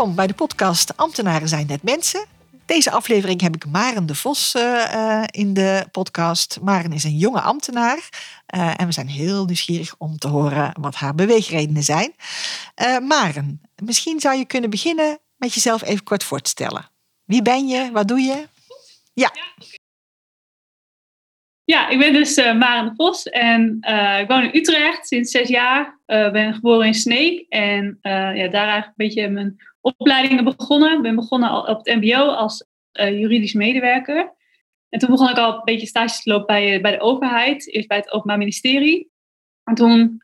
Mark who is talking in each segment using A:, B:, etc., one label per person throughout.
A: Welkom bij de podcast Ambtenaren zijn net mensen. Deze aflevering heb ik Maren de Vos uh, uh, in de podcast. Maren is een jonge ambtenaar uh, en we zijn heel nieuwsgierig om te horen wat haar beweegredenen zijn. Maren, misschien zou je kunnen beginnen met jezelf even kort voor te stellen. Wie ben je? Wat doe je? Ja.
B: Ja, ik ben dus uh, Maren de Vos en uh, ik woon in Utrecht sinds zes jaar. Uh, ben geboren in Sneek en ja, daar eigenlijk een beetje mijn opleidingen begonnen. Ik ben begonnen op het MBO als juridisch medewerker. En toen begon ik al een beetje stage te lopen bij, bij de overheid, eerst bij het Openbaar Ministerie. En toen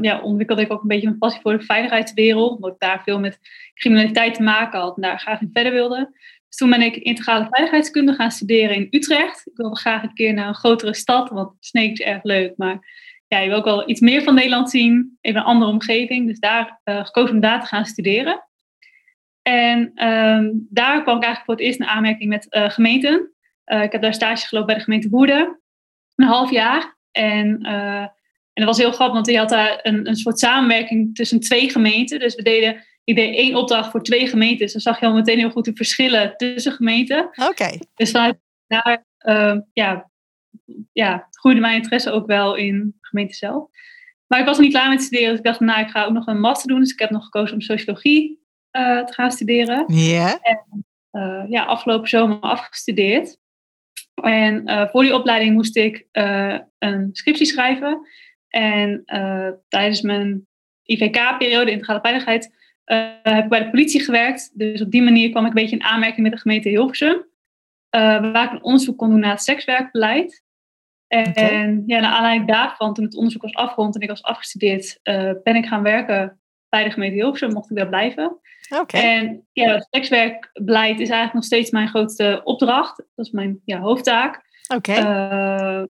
B: ja, ontwikkelde ik ook een beetje mijn passie voor de veiligheidswereld, omdat ik daar veel met criminaliteit te maken had en daar graag in verder wilde. Dus toen ben ik integrale veiligheidskunde gaan studeren in Utrecht. Ik wilde graag een keer naar een grotere stad, want Sneek is erg leuk. Maar ja, je wil ook wel iets meer van Nederland zien, even een andere omgeving. Dus daar uh, gekozen om daar te gaan studeren. En um, daar kwam ik eigenlijk voor het eerst in aanmerking met uh, gemeenten. Uh, ik heb daar stage gelopen bij de gemeente Woerden, een half jaar. En, en dat was heel grappig, want je had daar een, een soort samenwerking tussen twee gemeenten. Dus we deden ik deed één opdracht voor twee gemeentes. Dan zag je al meteen heel goed de verschillen tussen gemeenten.
A: Oké.
B: Dus vanuit daar uh, ja, ja, groeide mijn interesse ook wel in de gemeente zelf. Maar ik was niet klaar met studeren, dus ik dacht, nou, ik ga ook nog een master doen. Dus ik heb nog gekozen om sociologie uh, te gaan studeren.
A: Ja. Yeah.
B: Uh, ja, afgelopen zomer afgestudeerd. En voor die opleiding moest ik een scriptie schrijven. En tijdens mijn IVK-periode, integrale veiligheid, heb ik bij de politie gewerkt. Dus op die manier kwam ik een beetje in aanmerking met de gemeente Hilversum. Uh, waar ik een onderzoek kon doen naar het sekswerkbeleid. En, okay. ja, naar aanleiding daarvan, toen het onderzoek was afgerond en ik was afgestudeerd, uh, ben ik gaan werken bij de gemeente Hilversum. Mocht ik daar blijven.
A: Okay.
B: En ja, het sekswerkbeleid is eigenlijk nog steeds mijn grootste opdracht. Dat is mijn ja, hoofdtaak.
A: Oké. Okay.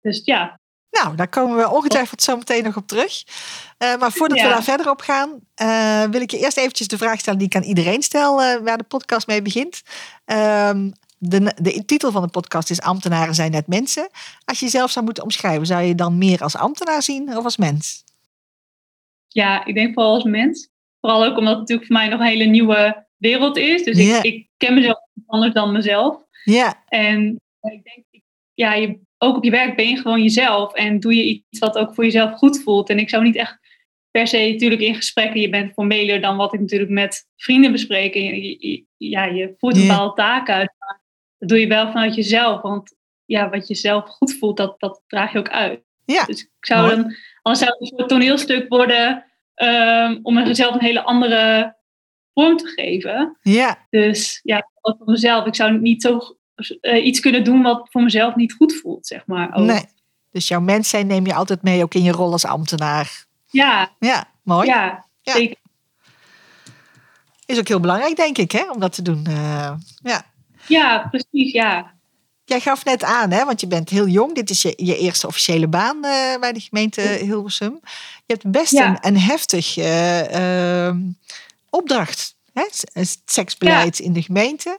B: dus ja,
A: nou, daar komen we ongetwijfeld zo meteen nog op terug. Uh, maar voordat ja. we daar verder op gaan, uh, wil ik je eerst eventjes de vraag stellen die ik aan iedereen stel uh, waar de podcast mee begint. Um, de, de titel van de podcast is Ambtenaren zijn net mensen. Als je jezelf zou moeten omschrijven, zou je dan meer als ambtenaar zien of als mens?
B: Ja, ik denk vooral als mens. Vooral ook omdat het natuurlijk voor mij nog een hele nieuwe wereld is. Dus yeah. ik, ik, ken mezelf anders dan mezelf.
A: Ja. Yeah.
B: En ik denk, ja, je ook op je werk ben je gewoon jezelf en doe je iets wat ook voor jezelf goed voelt. En ik zou niet echt per se natuurlijk in gesprekken, je bent formeler dan wat ik natuurlijk met vrienden bespreek. En je, je, ja, je voert een bepaalde taak uit, maar dat doe je wel vanuit jezelf. Want ja, wat je zelf goed voelt, dat, dat draag je ook uit.
A: Ja.
B: Dus ik zou dan, anders zou het een soort toneelstuk worden um, om mezelf een hele andere vorm te geven.
A: Ja.
B: Dus ja, voor mezelf, ik zou niet zo uh, iets kunnen doen wat voor mezelf niet goed voelt, zeg maar. Ook.
A: Nee. Dus jouw mens zijn neem je altijd mee, ook in je rol als ambtenaar.
B: Ja.
A: Ja, mooi.
B: Ja, ja. zeker.
A: Is ook heel belangrijk, denk ik, hè, om dat te doen. Uh, ja.
B: ja, precies, ja.
A: Jij gaf net aan, hè, want je bent heel jong. Dit is je, je eerste officiële baan uh, bij de gemeente Hilversum. Je hebt best ja. een, een heftig uh, opdracht. Hè? Seksbeleid in de gemeente.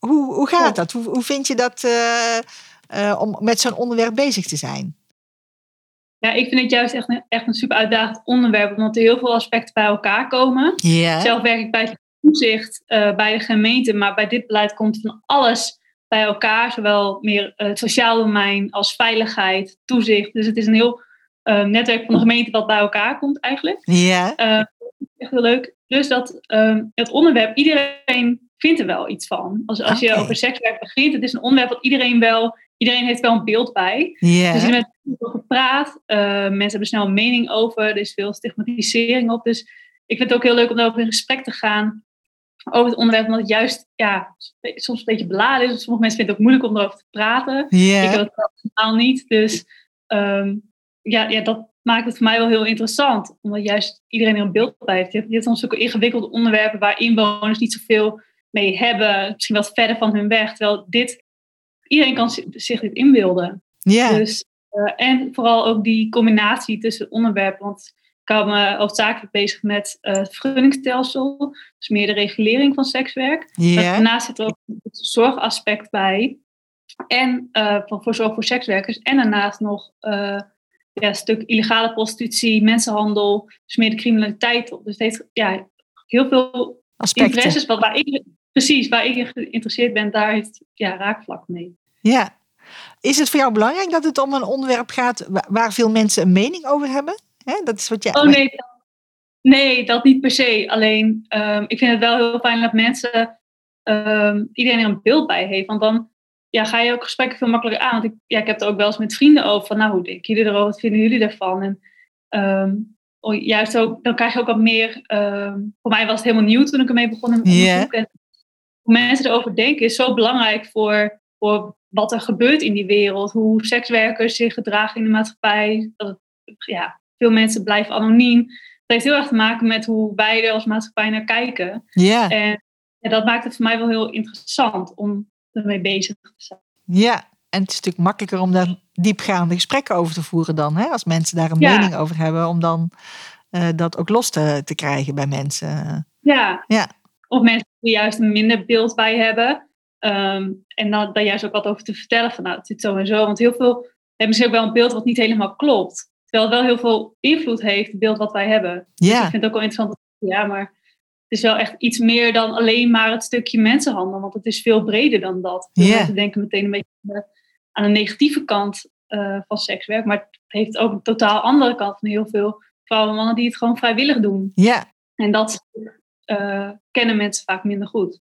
A: Hoe, hoe gaat dat? Hoe, hoe vind je dat uh, uh, om met zo'n onderwerp bezig te zijn?
B: Ja, ik vind het juist echt een, echt een super uitdagend onderwerp, omdat er heel veel aspecten bij elkaar komen.
A: Yeah.
B: Zelf werk ik bij het toezicht uh, bij de gemeente, maar bij dit beleid komt van alles bij elkaar, zowel meer het sociaal domein als veiligheid, toezicht. Dus het is een heel netwerk van de gemeente wat bij elkaar komt eigenlijk.
A: Ja.
B: Yeah. echt heel leuk. Dus dat het onderwerp, iedereen vindt er wel iets van. Als, als okay. je over sekswerk begint, het is een onderwerp wat iedereen wel, iedereen heeft wel een beeld bij.
A: Yeah.
B: Dus er is met gepraat, uh, mensen hebben snel een mening over, er is veel stigmatisering op. Dus ik vind het ook heel leuk om daarover in gesprek te gaan. over het onderwerp, omdat het juist ja, soms een beetje beladen is. Sommige mensen vinden het ook moeilijk om erover te praten. Ik wil het helemaal niet. Dus ehm, ja, ja, dat maakt het voor mij wel heel interessant. Omdat juist iedereen er een beeld bij heeft. Je hebt, je hebt soms ook ingewikkelde onderwerpen waar inwoners niet zoveel mee hebben. Misschien wat verder van hun weg. Terwijl dit, iedereen kan zi- zich dit inbeelden.
A: Ja.
B: Dus, eh, en vooral ook die combinatie tussen onderwerpen. Want ik hou me hoofdzakelijk bezig met eh, het vergunningsstelsel. Dus meer de regulering van sekswerk.
A: Ja.
B: Daarnaast zit er ook het zorgaspect bij. En van voor zorg voor sekswerkers. En daarnaast nog ja, een stuk illegale prostitutie, mensenhandel. Dus meer de criminaliteit op. Dus het heeft ja, heel veel
A: Aspecten.
B: interesses. Wat, waar ik, precies, waar ik in geïnteresseerd ben, daar heeft ja, raakvlak mee.
A: Ja. Is het voor jou belangrijk dat het om een onderwerp gaat wa- waar veel mensen een mening over hebben? Dat is wat jij.
B: Oh nee, dat, nee, dat niet per se. Alleen, ehm, ik vind het wel heel fijn dat mensen, ehm, iedereen er een beeld bij heeft. Want dan ja, ga je ook gesprekken veel makkelijker aan. Want ik, ja, ik heb het er ook wel eens met vrienden over. Van, nou, hoe denken jullie erover? Wat vinden jullie ervan? En ehm, oh, juist ook, dan krijg je ook wat meer... voor mij was het helemaal nieuw toen ik ermee begon in. En hoe mensen erover denken is zo belangrijk voor, voor wat er gebeurt in die wereld. Hoe sekswerkers zich gedragen in de maatschappij. Dat het, ja, veel mensen blijven anoniem. Dat heeft heel erg te maken met hoe wij er als maatschappij naar kijken.
A: Ja.
B: En ja, dat maakt het voor mij wel heel interessant om ermee bezig te zijn.
A: ja. En het is natuurlijk makkelijker om daar diepgaande gesprekken over te voeren dan. Hè? Als mensen daar een
B: Ja.
A: mening over hebben. Om dan eh, dat ook los te, te krijgen bij mensen.
B: Ja.
A: Ja.
B: Of mensen juist een minder beeld bij hebben. Ehm, en dan daar juist ook wat over te vertellen. Van nou, het zit zo en zo. Want heel veel hebben misschien ook wel een beeld wat niet helemaal klopt. Terwijl het wel heel veel invloed heeft, het beeld wat wij hebben. Dus ik
A: Ja.
B: vind het ook wel interessant. Ja, maar het is wel echt iets meer dan alleen maar het stukje mensenhandel. Want het is veel breder dan dat.
A: Ja.
B: mensen denken meteen een beetje aan de, aan de negatieve kant eh, van sekswerk. Maar het heeft ook een totaal andere kant van heel veel vrouwen en mannen die het gewoon vrijwillig doen.
A: Ja.
B: En dat eh, kennen mensen vaak minder goed.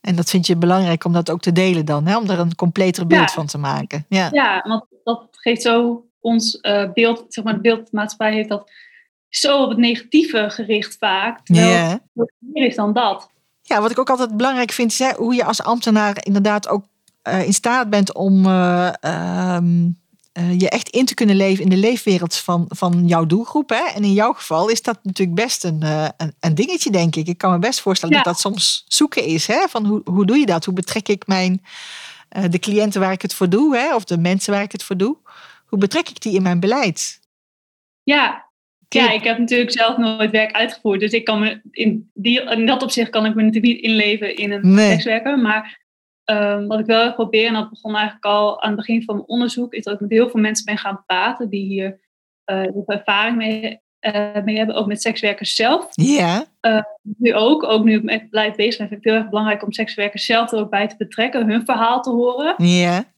A: En dat vind je belangrijk om dat ook te delen dan. Hè? Om er een completer beeld
B: Ja.
A: van te maken. Ja.
B: Ja, want dat geeft zo ons eh, beeld, zeg maar, de maatschappij heeft dat zo op het negatieve gericht vaak. Terwijl
A: Ja.
B: het meer is dan dat.
A: Ja, wat ik ook altijd belangrijk vind, is hè, hoe je als ambtenaar inderdaad ook eh, in staat bent om eh, eh, je echt in te kunnen leven in de leefwereld van, van jouw doelgroep. Hè? En in jouw geval is dat natuurlijk best een, eh, een, een dingetje, denk ik. Ik kan me best voorstellen
B: Ja.
A: dat dat soms zoeken is. Hè? Van hoe, hoe doe je dat? Hoe betrek ik mijn, eh, de cliënten waar ik het voor doe, hè? of de mensen waar ik het voor doe? Hoe betrek ik die in mijn beleid?
B: Ja. Ja, ik heb natuurlijk zelf nooit werk uitgevoerd. Dus ik kan me in, die, in dat opzicht kan ik me natuurlijk niet inleven in een
A: Nee.
B: sekswerker. Maar ehm, wat ik wel erg probeer, en dat begon eigenlijk al aan het begin van mijn onderzoek, is dat ik met heel veel mensen ben gaan praten die hier eh, ervaring mee, eh, mee hebben, ook met sekswerkers zelf.
A: Ja,
B: nu ook, ook nu ik beleid bezig ben, vind ik het heel erg belangrijk om sekswerkers zelf er ook bij te betrekken, hun verhaal te horen.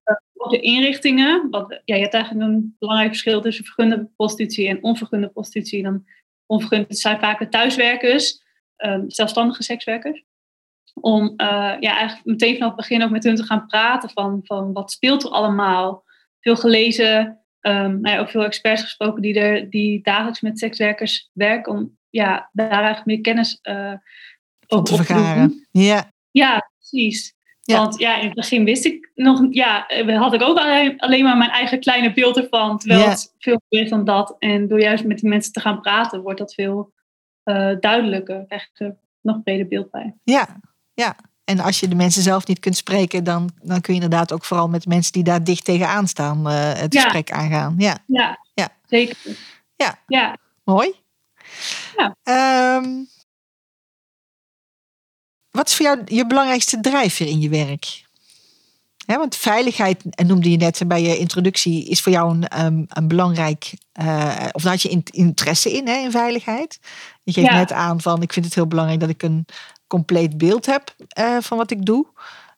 A: ja,
B: Ook de inrichtingen, want ja, je hebt eigenlijk een belangrijk verschil tussen vergunde prostitutie en onvergunde prostitutie. Dan onvergunde zijn vaak de thuiswerkers, ehm, zelfstandige sekswerkers. Om eh, ja, eigenlijk meteen vanaf het begin ook met hun te gaan praten van, van wat speelt er allemaal. Veel gelezen, ehm, nou ja, ook veel experts gesproken die, er, die dagelijks met sekswerkers werken. Om ja, daar eigenlijk meer kennis eh op te
A: vergaren. Ja,
B: Ja, precies.
A: Ja.
B: Want ja, in het begin wist ik nog, ja, had ik ook alleen, alleen maar mijn eigen kleine beeld ervan. Terwijl
A: Ja.
B: het veel meer is dan dat. En door juist met die mensen te gaan praten, wordt dat veel eh, duidelijker. Krijg je er nog een breder beeld bij.
A: Ja, ja. En als je de mensen zelf niet kunt spreken, dan, dan kun je inderdaad ook vooral met mensen die daar dicht tegenaan staan eh, het
B: Ja.
A: gesprek aangaan. Ja,
B: Ja,
A: Ja.
B: zeker.
A: Ja.
B: ja.
A: mooi.
B: Ja.
A: Ehm, wat is voor jou je belangrijkste drijfveer in je werk? Want veiligheid, en noemde je net bij je introductie, is voor jou een, ehm, een belangrijk, eh, of daar had je in- interesse in, hè, in veiligheid. Je geeft
B: Ja.
A: net aan van, ik vind het heel belangrijk dat ik een compleet beeld heb eh, van wat ik doe.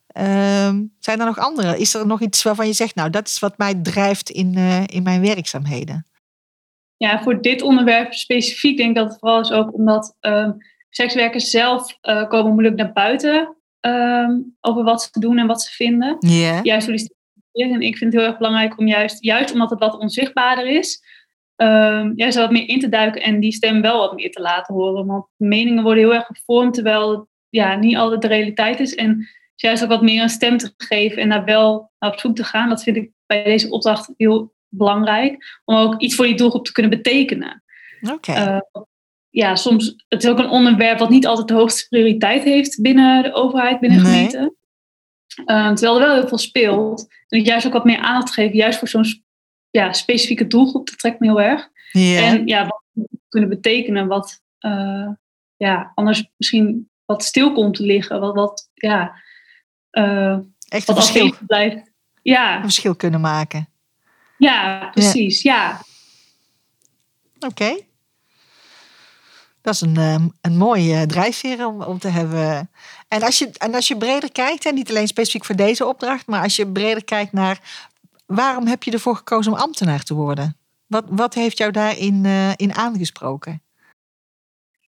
A: Ehm, zijn er nog andere? Is er nog iets waarvan je zegt, nou, dat is wat mij drijft in, eh, in mijn werkzaamheden?
B: ja, voor dit onderwerp specifiek denk ik dat het vooral is ook omdat ehm, sekswerkers zelf komen moeilijk naar buiten ehm, over wat ze doen en wat ze vinden.
A: Ja,
B: juist stigmatisering. En ik vind het heel erg belangrijk om juist, juist omdat het wat onzichtbaarder is, ehm juist wat meer in te duiken en die stem wel wat meer te laten horen. Want meningen worden heel erg gevormd, terwijl ja, niet altijd de realiteit is. En juist ook wat meer een stem te geven en daar wel naar op zoek te gaan. Dat vind ik bij deze opdracht heel belangrijk. Om ook iets voor die doelgroep te kunnen betekenen.
A: Oké.
B: Uh, ja, soms, het is ook een onderwerp wat niet altijd de hoogste prioriteit heeft binnen de overheid, binnen
A: Nee.
B: gemeente. Uh, terwijl er wel heel veel speelt. En ik juist ook wat meer aandacht geven, juist voor zo'n ja, specifieke doelgroep, dat trekt me heel erg. En ja, wat kunnen betekenen, wat uh, ja, anders misschien wat stil komt te liggen, wat, wat ja, uh,
A: Echt een
B: wat
A: verschil,
B: blijft. Ja,
A: een verschil kunnen maken.
B: ja, precies. Ja.
A: Oké. Dat is een, um, een mooie drijfveer om, om te hebben. En als, je, en als je breder kijkt, en niet alleen specifiek voor deze opdracht, maar als je breder kijkt naar waarom heb je ervoor gekozen om ambtenaar te worden? Wat, wat heeft jou daarin uh, in aangesproken?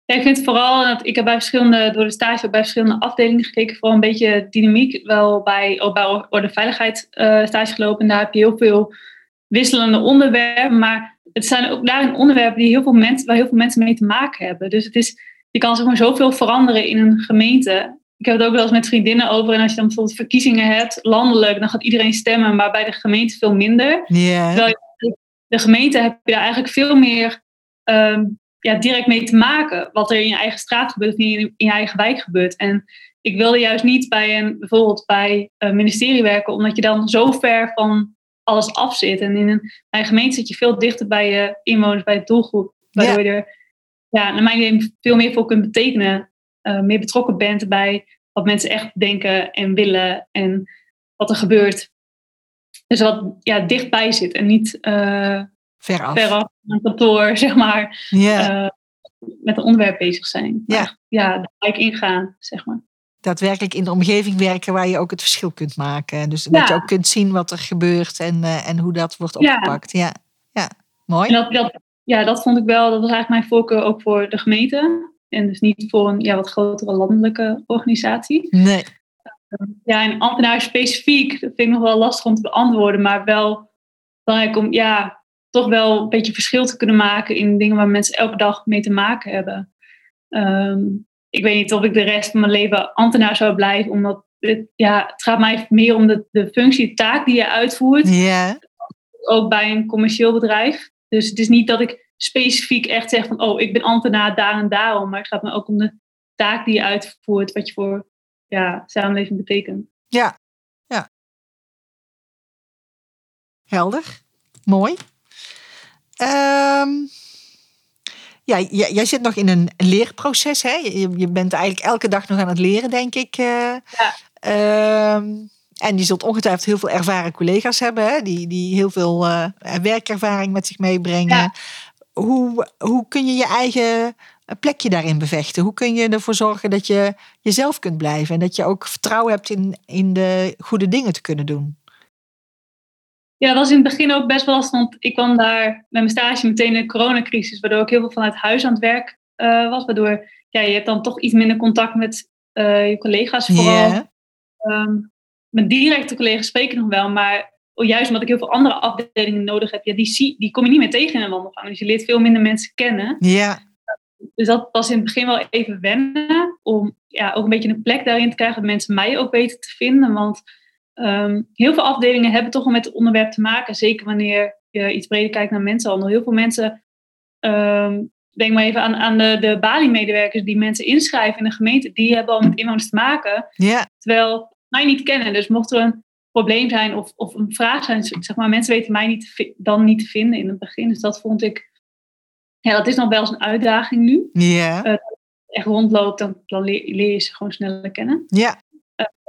B: Ik vind vooral dat ik heb bij verschillende, door de stage bij verschillende afdelingen gekeken, vooral een beetje dynamiek. Wel bij, bij Orde Veiligheid uh, stage gelopen. En daar heb je heel veel wisselende onderwerpen. Maar het zijn ook daarin onderwerpen die heel veel mensen, waar heel veel mensen mee te maken hebben. Dus het is, je kan zeg maar zoveel veranderen in een gemeente. Ik heb het ook wel eens met vriendinnen over. En als je dan bijvoorbeeld verkiezingen hebt, landelijk, dan gaat iedereen stemmen, maar bij de gemeente veel minder.
A: Yeah.
B: Terwijl je, de gemeente heb je daar eigenlijk veel meer um, ja, direct mee te maken. Wat er in je eigen straat gebeurt of in je, in je eigen wijk gebeurt. En ik wilde juist niet bij een, bijvoorbeeld bij een ministerie werken, omdat je dan zo ver van alles af zit. En in een, bij een gemeente zit je veel dichter bij je inwoners, bij de doelgroep. Waardoor ja. je er, ja, naar mijn idee, veel meer voor kunt betekenen. Uh, meer betrokken bent bij wat mensen echt denken en willen en wat er gebeurt. Dus wat ja, dichtbij zit en niet uh,
A: veraf.
B: veraf een kantoor, zeg maar,
A: yeah.
B: uh, met een onderwerp bezig zijn.
A: Ja.
B: Maar, ja, de wijk ingaan, zeg maar.
A: Daadwerkelijk in de omgeving werken waar je ook het verschil kunt maken. Dus dat je ook kunt zien wat er gebeurt en, uh, en hoe dat wordt opgepakt. Ja, ja. mooi.
B: En dat, dat, ja, dat vond ik wel, dat was eigenlijk mijn voorkeur ook voor de gemeente. En dus niet voor een ja, wat grotere landelijke organisatie.
A: Nee.
B: Ja, en ambtenaar specifiek, dat vind ik nog wel lastig om te beantwoorden, maar wel belangrijk om ja, toch wel een beetje verschil te kunnen maken in dingen waar mensen elke dag mee te maken hebben. Um, ik weet niet of ik de rest van mijn leven ambtenaar zou blijven, omdat het, ja, het gaat mij meer om de, de functie, de taak die je uitvoert.
A: Ja.
B: Ook bij een commercieel bedrijf. Dus het is niet dat ik specifiek echt zeg van, oh, ik ben ambtenaar daar en daarom. Maar het gaat me ook om de taak die je uitvoert, wat je voor ja, samenleving betekent.
A: Ja, ja. Helder. Mooi. Um, ja, jij, jij, zit nog in een leerproces, hè? Je, je, bent eigenlijk elke dag nog aan het leren, denk ik. Uh,
B: ja.
A: Um, en je zult ongetwijfeld heel veel ervaren collega's hebben, hè? Die, die heel veel uh, werkervaring met zich meebrengen.
B: Ja.
A: Hoe, hoe kun je je eigen plekje daarin bevechten? Hoe kun je ervoor zorgen dat je jezelf kunt blijven en dat je ook vertrouwen hebt in, in de goede dingen te kunnen doen?
B: Ja, dat was in het begin ook best wel lastig, want ik kwam daar met mijn stage meteen in de coronacrisis, waardoor ik heel veel vanuit huis aan het werk uh, was. Waardoor ja, je hebt dan toch iets minder contact met uh, je collega's. Vooral
A: yeah.
B: um, mijn directe collega's spreken nog wel, maar juist omdat ik heel veel andere afdelingen nodig heb, ja, die, zie, die kom je niet meer tegen in een wandelgang. Dus je leert veel minder mensen kennen.
A: Ja.
B: Dus dat was in het begin wel even wennen, om ja, ook een beetje een plek daarin te krijgen, dat mensen mij ook weten te vinden. Want um, heel veel afdelingen hebben toch wel met het onderwerp te maken, zeker wanneer je iets breder kijkt naar mensenhandel. Heel veel mensen, um, denk maar even aan, aan de, de Bali-medewerkers die mensen inschrijven in de gemeente, die hebben al met inwoners te maken. Terwijl mij niet kennen. Dus mocht er een probleem zijn of, of een vraag zijn, zeg maar, mensen weten mij niet dan niet te vinden in het begin. Dus dat vond ik, ja, dat is nog wel eens een uitdaging nu.
A: Ja.
B: Uh, echt rondloopt, dan, dan leer, leer, je ze gewoon sneller kennen.
A: Ja.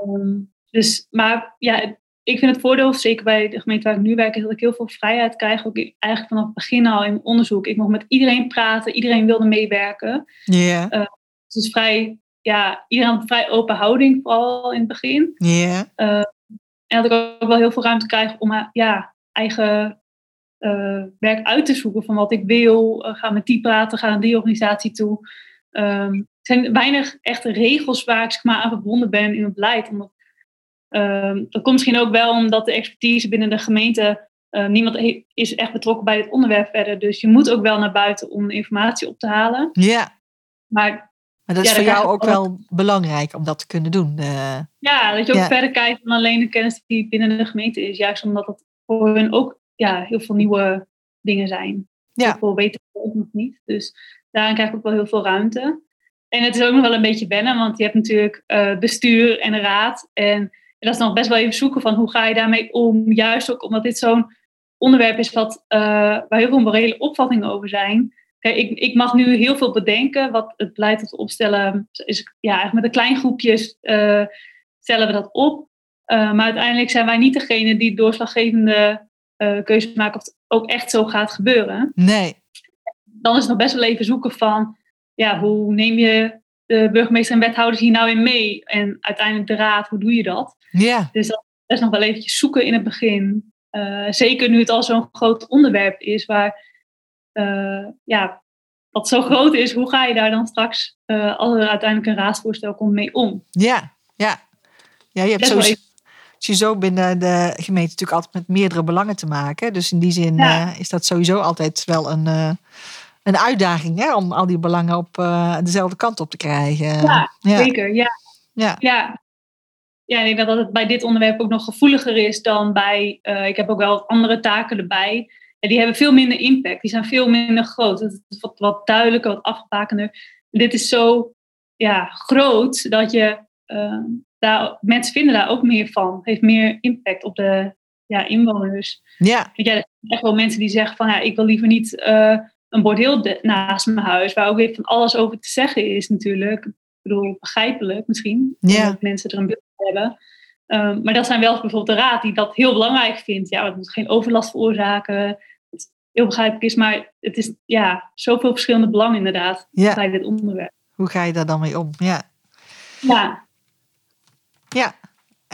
B: Um, dus, maar ja, ik vind het voordeel, zeker bij de gemeente waar ik nu werk, is dat ik heel veel vrijheid krijg. Ook eigenlijk vanaf het begin al in mijn onderzoek. Ik mocht met iedereen praten, iedereen wilde meewerken.
A: Ja.
B: Uh, dus vrij, ja, iedereen had een vrij open houding, vooral in het begin.
A: Ja.
B: Uh, en dat ik ook wel heel veel ruimte krijg om uh, ja, eigen uh, werk uit te zoeken van wat ik wil. Ga met die praten, ga naar die organisatie toe. Um, er zijn weinig echte regels waar ik zeg maar, aan verbonden ben in het beleid. Omdat, um, dat komt misschien ook wel omdat de expertise binnen de gemeente... Uh, niemand is echt betrokken bij het onderwerp verder. Dus je moet ook wel naar buiten om informatie op te halen.
A: Ja.
B: Maar
A: Maar dat is voor jou ook wel belangrijk om dat te kunnen doen. eh.
B: Ja, dat je ook
A: Ja.
B: verder kijkt dan alleen de kennis die binnen de gemeente is. Juist omdat het voor hun ook ja, heel veel nieuwe dingen zijn.
A: Ja.
B: Heel veel weten we ook nog niet. Dus daarin krijg ik ook wel heel veel ruimte. En het is ook nog wel een beetje wennen, want je hebt natuurlijk eh, bestuur en raad. En dat is nog best wel even zoeken van hoe ga je daarmee om. Juist ook omdat dit zo'n onderwerp is wat, eh, waar heel veel morele opvattingen over zijn. Kijk, ik, ik mag nu heel veel bedenken. Wat het beleid dat we opstellen, is ja, eigenlijk met een klein groepje eh, stellen we dat op. Uh, maar uiteindelijk zijn wij niet degene die doorslaggevende keuzes maken of het ook echt zo gaat gebeuren.
A: Nee.
B: Dan is het nog best wel even zoeken van, ja, hoe neem je de burgemeester en wethouders hier nou in mee? En uiteindelijk de raad, hoe doe je dat?
A: Ja.
B: Dus dat is nog wel eventjes zoeken in het begin. Uh, zeker nu het al zo'n groot onderwerp is, waar, uh, ja, wat zo groot is, hoe ga je daar dan straks, uh, als er uiteindelijk een raadsvoorstel komt, mee om?
A: Ja, ja. Ja, je hebt sowieso, sowieso binnen de gemeente natuurlijk altijd met meerdere belangen te maken. Dus in die zin ja. uh, is dat sowieso altijd wel een, uh, een uitdaging hè, om al die belangen op uh, dezelfde kant op te krijgen.
B: Ja, ja. zeker. Ja.
A: Ja.
B: ja. Ja, ik denk dat het bij dit onderwerp ook nog gevoeliger is dan bij. ik heb ook wel andere taken erbij. En die hebben veel minder impact. Die zijn veel minder groot. Het is wat, wat duidelijker, wat afgebakender. Dit is zo ja, groot dat je daar, mensen vinden daar ook meer van. Het heeft meer impact op de ja, inwoners.
A: Ja.
B: Ja, er zijn echt wel mensen die zeggen van ja, ik wil liever niet uh, een bordeel naast mijn huis, waar ook weer van alles over te zeggen is natuurlijk. Ik bedoel, begrijpelijk misschien, dat mensen er een beeld van hebben. Um, maar dat zijn wel bijvoorbeeld de raad die dat heel belangrijk vindt. Ja, het moet geen overlast veroorzaken. Het heel begrijpelijk is, maar het is ja, zoveel verschillende belangen inderdaad bij dit onderwerp.
A: Hoe ga je daar dan mee om? Ja.
B: Ja.
A: Ja,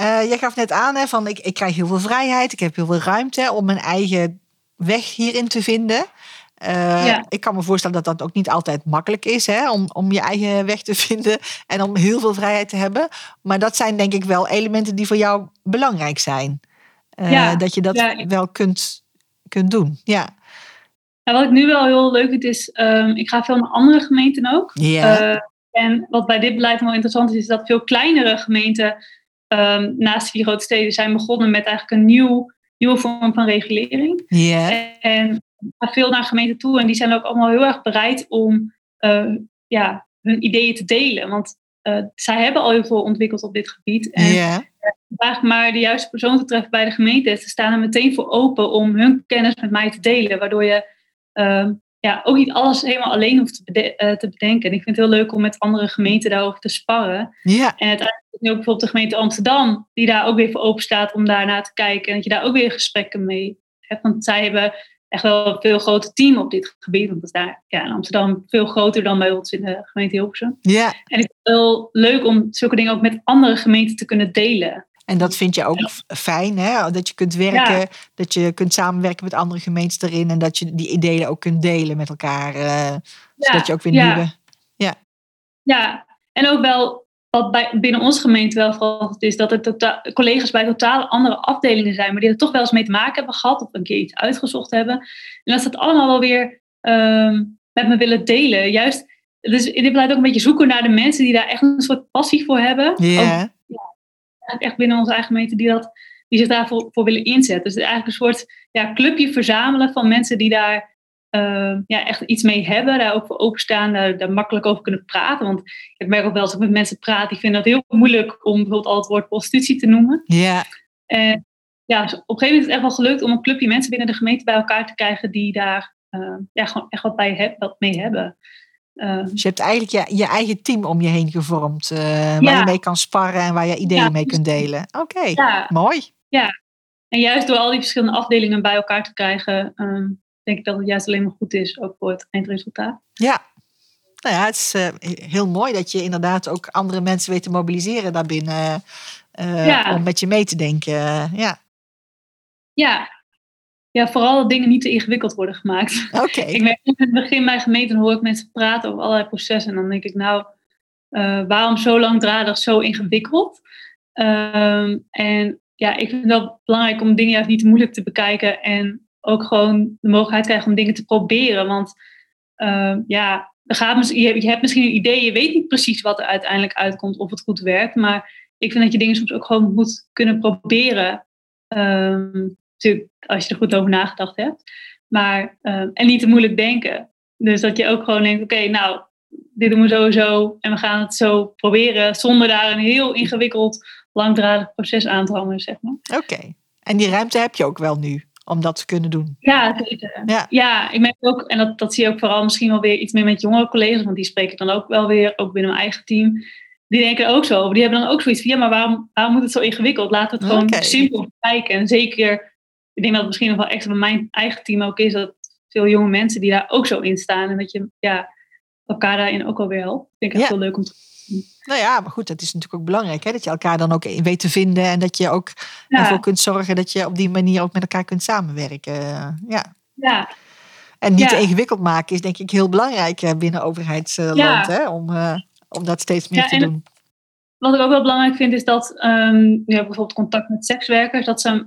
A: uh, jij gaf net aan hè, van ik, ik krijg heel veel vrijheid, ik heb heel veel ruimte om mijn eigen weg hierin te vinden. Uh,
B: ja.
A: Ik kan me voorstellen dat dat ook niet altijd makkelijk is hè, om, om je eigen weg te vinden en om heel veel vrijheid te hebben. Maar dat zijn denk ik wel elementen die voor jou belangrijk zijn. Uh,
B: ja.
A: Dat je dat
B: ja.
A: wel kunt, kunt doen. Ja.
B: Nou, wat ik nu wel heel leuk vind is, um, ik ga veel naar andere gemeenten ook.
A: Ja.
B: En wat bij dit beleid wel interessant is, is dat veel kleinere gemeenten um, naast de vier grote steden zijn begonnen met eigenlijk een nieuw, nieuwe vorm van regulering.
A: Yeah.
B: En, ga veel naar gemeenten toe en die zijn ook allemaal heel erg bereid om uh, ja, hun ideeën te delen. Want uh, zij hebben al heel veel ontwikkeld op dit gebied. En vraag maar de juiste persoon te treffen bij de gemeente. Ze staan er meteen voor open om hun kennis met mij te delen. Waardoor je uh, ja, ook niet alles helemaal alleen hoeft te, bede uh, te, bedenken. En ik vind het heel leuk om met andere gemeenten daarover te sparren.
A: Ja.
B: En uiteindelijk is nu ook bijvoorbeeld de gemeente Amsterdam, die daar ook weer voor open staat om daarna te kijken. En dat je daar ook weer gesprekken mee hebt. Want zij hebben echt wel een veel groter team op dit gebied. Want dat is daar ja, in Amsterdam veel groter dan bij ons in de gemeente Hilversum.
A: Ja.
B: En ik vind het heel leuk om zulke dingen ook met andere gemeenten te kunnen delen.
A: En dat vind je ook fijn, hè? dat je kunt werken,
B: Ja.
A: dat je kunt samenwerken met andere gemeentes erin en dat je die ideeën ook kunt delen met elkaar. Uh, zodat je ook weer
B: ja.
A: nieuwe. Ja.
B: ja, en ook wel wat bij, binnen onze gemeente wel vooral is, dat er collega's bij totaal andere afdelingen zijn, maar die er toch wel eens mee te maken hebben gehad of een keer iets uitgezocht hebben. En dat ze het allemaal wel weer um, met me willen delen. Juist, dus dit blijft ook een beetje zoeken naar de mensen die daar echt een soort passie voor hebben.
A: Yeah.
B: Ook, ja, echt binnen onze eigen gemeente die, dat, die zich daarvoor voor willen inzetten. Dus eigenlijk een soort ja, clubje verzamelen van mensen die daar uh, ja, echt iets mee hebben, daar ook voor openstaan, daar, daar makkelijk over kunnen praten. Want ik merk ook wel eens dat ik met mensen praat die vinden het heel moeilijk om bijvoorbeeld al het woord prostitutie te noemen.
A: Ja.
B: En ja, dus op een gegeven moment is het echt wel gelukt om een clubje mensen binnen de gemeente bij elkaar te krijgen die daar uh, ja, gewoon echt wat, bij heb, wat mee hebben. Uh,
A: dus je hebt eigenlijk je, je eigen team om je heen gevormd, uh, waar
B: ja.
A: je mee kan sparren en waar je ideeën
B: Ja,
A: mee kunt delen. Oké, okay.
B: Ja.
A: mooi.
B: Ja, en juist door al die verschillende afdelingen bij elkaar te krijgen, um, denk ik dat het juist alleen maar goed is, ook voor het eindresultaat.
A: Ja, nou ja, het is uh, heel mooi dat je inderdaad ook andere mensen weet te mobiliseren daarbinnen. Uh,
B: ja.
A: Om met je mee te denken. ja.
B: Ja. Ja, vooral dat dingen niet te ingewikkeld worden gemaakt.
A: Oké. Okay.
B: ik merk in het begin bij gemeenten hoor ik mensen praten over allerlei processen. En dan denk ik, nou, uh, waarom zo langdradig, zo ingewikkeld? Um, en ja, ik vind het wel belangrijk om dingen juist niet te moeilijk te bekijken. En ook gewoon de mogelijkheid krijgen om dingen te proberen. Want uh, ja, je hebt misschien een idee, je weet niet precies wat er uiteindelijk uitkomt, of het goed werkt. Maar ik vind dat je dingen soms ook gewoon moet kunnen proberen. Ehm, natuurlijk, als je er goed over nagedacht hebt. Maar, ehm, en niet te moeilijk denken. Dus dat je ook gewoon denkt, oké, nou, dit doen we sowieso. En we gaan het zo proberen, zonder daar een heel ingewikkeld, langdradig proces aan te hangen, zeg maar.
A: Oké. En die ruimte heb je ook wel nu? Om dat te kunnen doen.
B: Ja, zeker. Ja, ja ik merk ook, en dat, dat zie je ook vooral misschien wel weer iets meer met jongere collega's, want die spreek ik dan ook wel weer, ook binnen mijn eigen team. Die denken ook zo. Die hebben dan ook zoiets van, ja, maar waarom, waarom moet het zo ingewikkeld? We het gewoon simpel kijken. En zeker, ik denk dat het misschien nog wel extra bij mijn eigen team ook is, dat veel jonge mensen die daar ook zo in staan. En dat je ja, elkaar daarin ook alweer helpt. Ik denk echt ja. heel leuk om te
A: nou ja, maar goed, dat is natuurlijk ook belangrijk. Hè? Dat je elkaar dan ook weet te vinden. En dat je ook ervoor kunt zorgen dat je op die manier ook met elkaar kunt samenwerken. Ja.
B: ja.
A: En niet te ingewikkeld maken is denk ik heel belangrijk eh, binnen overheidsland. Hè? Om, uh, om dat steeds meer te doen.
B: Wat ik ook wel belangrijk vind is dat um, ja, bijvoorbeeld contact met sekswerkers. Dat ze,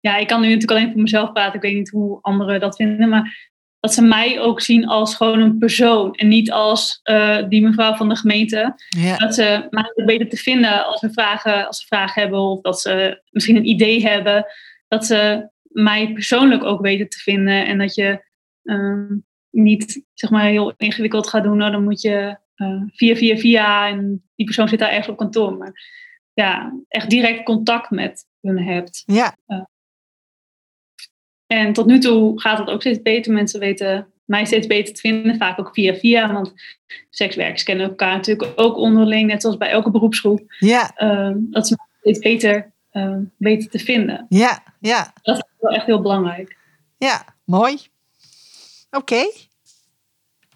B: ja, ik kan nu natuurlijk alleen voor mezelf praten. Ik weet niet hoe anderen dat vinden. Maar dat ze mij ook zien als gewoon een persoon en niet als uh, die mevrouw van de gemeente. Dat ze mij ook weten te vinden als ze, vragen, als ze vragen hebben of dat ze misschien een idee hebben. Dat ze mij persoonlijk ook weten te vinden en dat je uh, niet zeg maar heel ingewikkeld gaat doen. Nou, dan moet je uh, via, via, via en die persoon zit daar ergens op kantoor. Maar ja, echt direct contact met hun hebt.
A: Ja.
B: En tot nu toe gaat het ook steeds beter. Mensen weten mij steeds beter te vinden, vaak ook via via. Want sekswerkers kennen elkaar natuurlijk ook onderling, net zoals bij elke beroepsgroep.
A: Ja.
B: Uh, dat ze steeds beter uh, weten te vinden.
A: Ja, ja.
B: Dat is wel echt heel belangrijk.
A: Ja, mooi. Oké.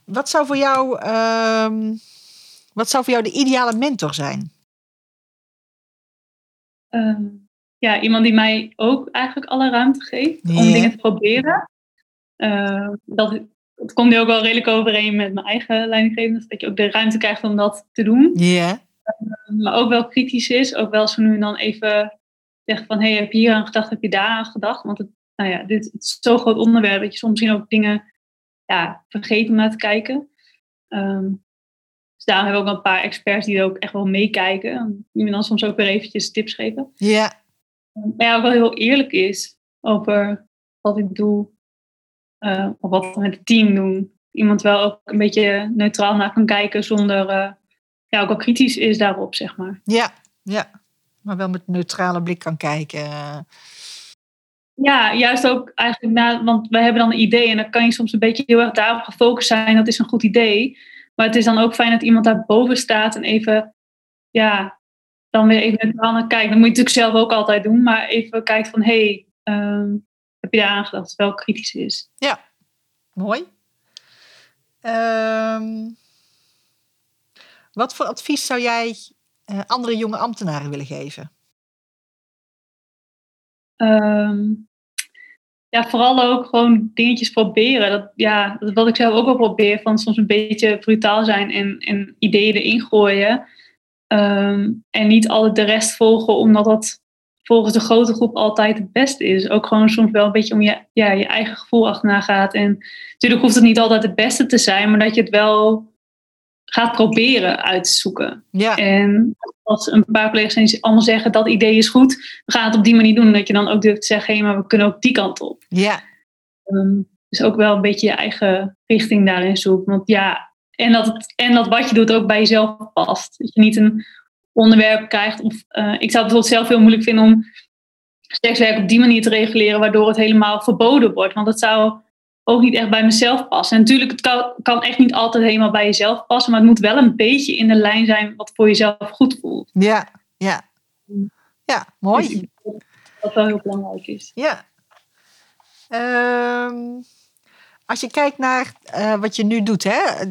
A: Wat zou voor jou, um, wat zou voor jou de ideale mentor zijn?
B: Um, ja, iemand die mij ook eigenlijk alle ruimte geeft om dingen te proberen. Uh, dat, dat komt nu ook wel redelijk overeen met mijn eigen leidinggevende. Dat je ook de ruimte krijgt om dat te doen.
A: Ja.
B: Uh, maar ook wel kritisch is. Ook wel zo nu en dan even zeggen van... Hey, heb je hier aan gedacht? Heb je daar aan gedacht? Want het, nou ja, dit het is zo'n groot onderwerp dat je soms misschien ook dingen ja, vergeet om naar te kijken. Um, dus daarom hebben we ook een paar experts die er ook echt wel meekijken. Die me dan soms ook weer eventjes tips geven.
A: Ja
B: maar ja, wel heel eerlijk is over wat ik doe. Uh, of wat we met het team doen. Iemand wel ook een beetje neutraal naar kan kijken zonder uh, ja, ook wel kritisch is daarop, zeg maar.
A: Ja, ja. Maar wel met een neutrale blik kan kijken.
B: Ja, juist ook eigenlijk na, want we hebben dan een idee en dan kan je soms een beetje heel erg daarop gefocust zijn. Dat is een goed idee. Maar het is dan ook fijn dat iemand daarboven staat en even ja, dan weer even met naar kijken. Dat moet je natuurlijk zelf ook altijd doen, maar even kijken van hé, hey, ehm, heb je daar aan gedacht? Wel kritisch is.
A: Ja, mooi. Ehm, wat voor advies zou jij uh, andere jonge ambtenaren willen geven?
B: Ehm, ja, vooral ook gewoon dingetjes proberen. Dat, ja, dat wat ik zelf ook wel probeer, van soms een beetje brutaal zijn en, en ideeën erin gooien. Ehm, en niet altijd de rest volgen, omdat dat volgens de grote groep altijd het beste is. Ook gewoon soms wel een beetje om je, ja, je eigen gevoel achterna gaat. En natuurlijk hoeft het niet altijd het beste te zijn, maar dat je het wel gaat proberen uit te zoeken.
A: Ja.
B: En als een paar collega's allemaal zeggen dat idee is goed, we gaan het op die manier doen, dat je dan ook durft te zeggen, hé, hey, maar we kunnen ook die kant op.
A: Ja.
B: Um, dus ook wel een beetje je eigen richting daarin zoeken. Want ja, en dat, het, en dat wat je doet ook bij jezelf past. Dat je niet een onderwerp krijgt. Of, uh, ik zou het bijvoorbeeld zelf heel moeilijk vinden om sekswerk op die manier te reguleren, waardoor het helemaal verboden wordt. Want dat zou ook niet echt bij mezelf passen. En natuurlijk, het kan, kan echt niet altijd helemaal bij jezelf passen, maar het moet wel een beetje in de lijn zijn wat voor jezelf goed voelt.
A: Ja, ja. Ja, mooi. Dus
B: wat wel heel belangrijk is.
A: Ja. Um als je kijkt naar uh, wat je nu doet, hè?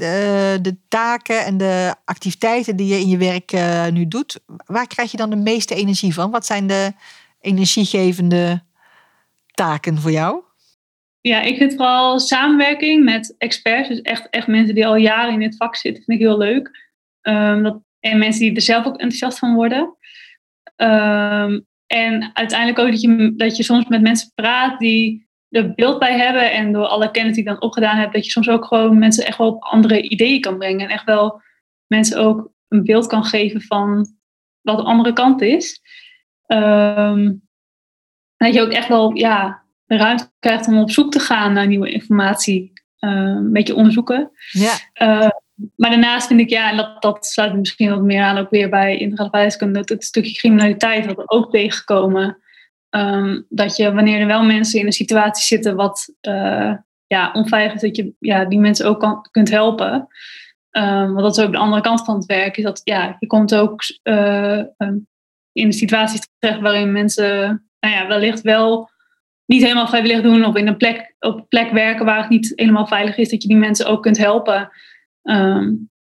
A: De, taken en de activiteiten die je in je werk uh, nu doet, waar krijg je dan de meeste energie van? Wat zijn de energiegevende taken voor jou?
B: Ja, ik vind vooral samenwerking met experts, dus echt, echt mensen die al jaren in dit vak zitten, vind ik heel leuk. Um, dat, en mensen die er zelf ook enthousiast van worden. Um, en uiteindelijk ook dat je, dat je soms met mensen praat die er beeld bij hebben en door alle kennis die ik dan opgedaan heb, dat je soms ook gewoon mensen echt wel op andere ideeën kan brengen. En echt wel mensen ook een beeld kan geven van wat de andere kant is. Um, en dat je ook echt wel ja, de ruimte krijgt om op zoek te gaan naar nieuwe informatie. Uh, een beetje onderzoeken.
A: Ja.
B: Uh, maar daarnaast vind ik, ja, en dat, dat sluit misschien wat meer aan ook weer bij veiligheidskunde, het, het stukje criminaliteit wat we ook tegenkomen. Um, dat je wanneer er wel mensen in een situatie zitten wat uh, ja, onveilig is, dat je ja, die mensen ook kan, kunt helpen. Um, want dat is ook de andere kant van het werk. Is dat ja, je komt ook uh, in situaties terecht waarin mensen nou ja, wellicht wel niet helemaal vrijwillig doen of in een plek, op een plek werken waar het niet helemaal veilig is, dat je die mensen ook kunt helpen.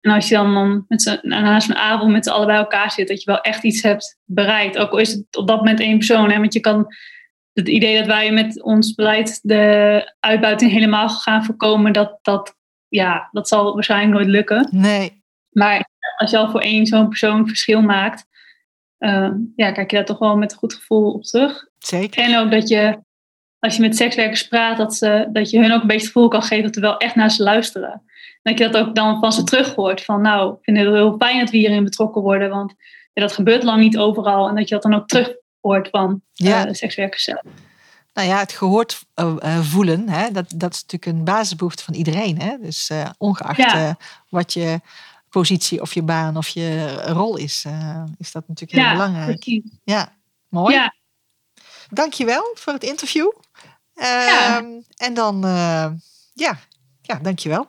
B: En als je dan, dan met z'n, naast een avond met z'n allen bij elkaar zit, dat je wel echt iets hebt bereikt. Ook al is het op dat moment één persoon. Hè? Want je kan het idee dat wij met ons beleid de uitbuiting helemaal gaan voorkomen, dat, dat, ja, dat zal waarschijnlijk nooit lukken.
A: Nee.
B: Maar als je al voor één zo'n persoon verschil maakt, uh, ja, kijk je daar toch wel met een goed gevoel op terug.
A: Zeker.
B: En ook dat je, als je met sekswerkers praat, dat, ze, dat je hun ook een beetje het gevoel kan geven dat er wel echt naar ze luisteren. Dat je dat ook dan van ze terug hoort. Van nou, ik vind het heel fijn dat we hierin betrokken worden. Want ja, dat gebeurt lang niet overal. En dat je dat dan ook terug hoort van ja. uh, de sekswerkers zelf.
A: Nou ja, het gehoord uh, voelen, hè, dat, dat is natuurlijk een basisbehoefte van iedereen. Hè? Dus uh, ongeacht ja. wat je positie of je baan of je rol is, is dat natuurlijk heel belangrijk.
B: Precies.
A: Ja, mooi.
B: Ja.
A: Dankjewel voor het interview.
B: Ja.
A: En dan, ja, ja, dankjewel.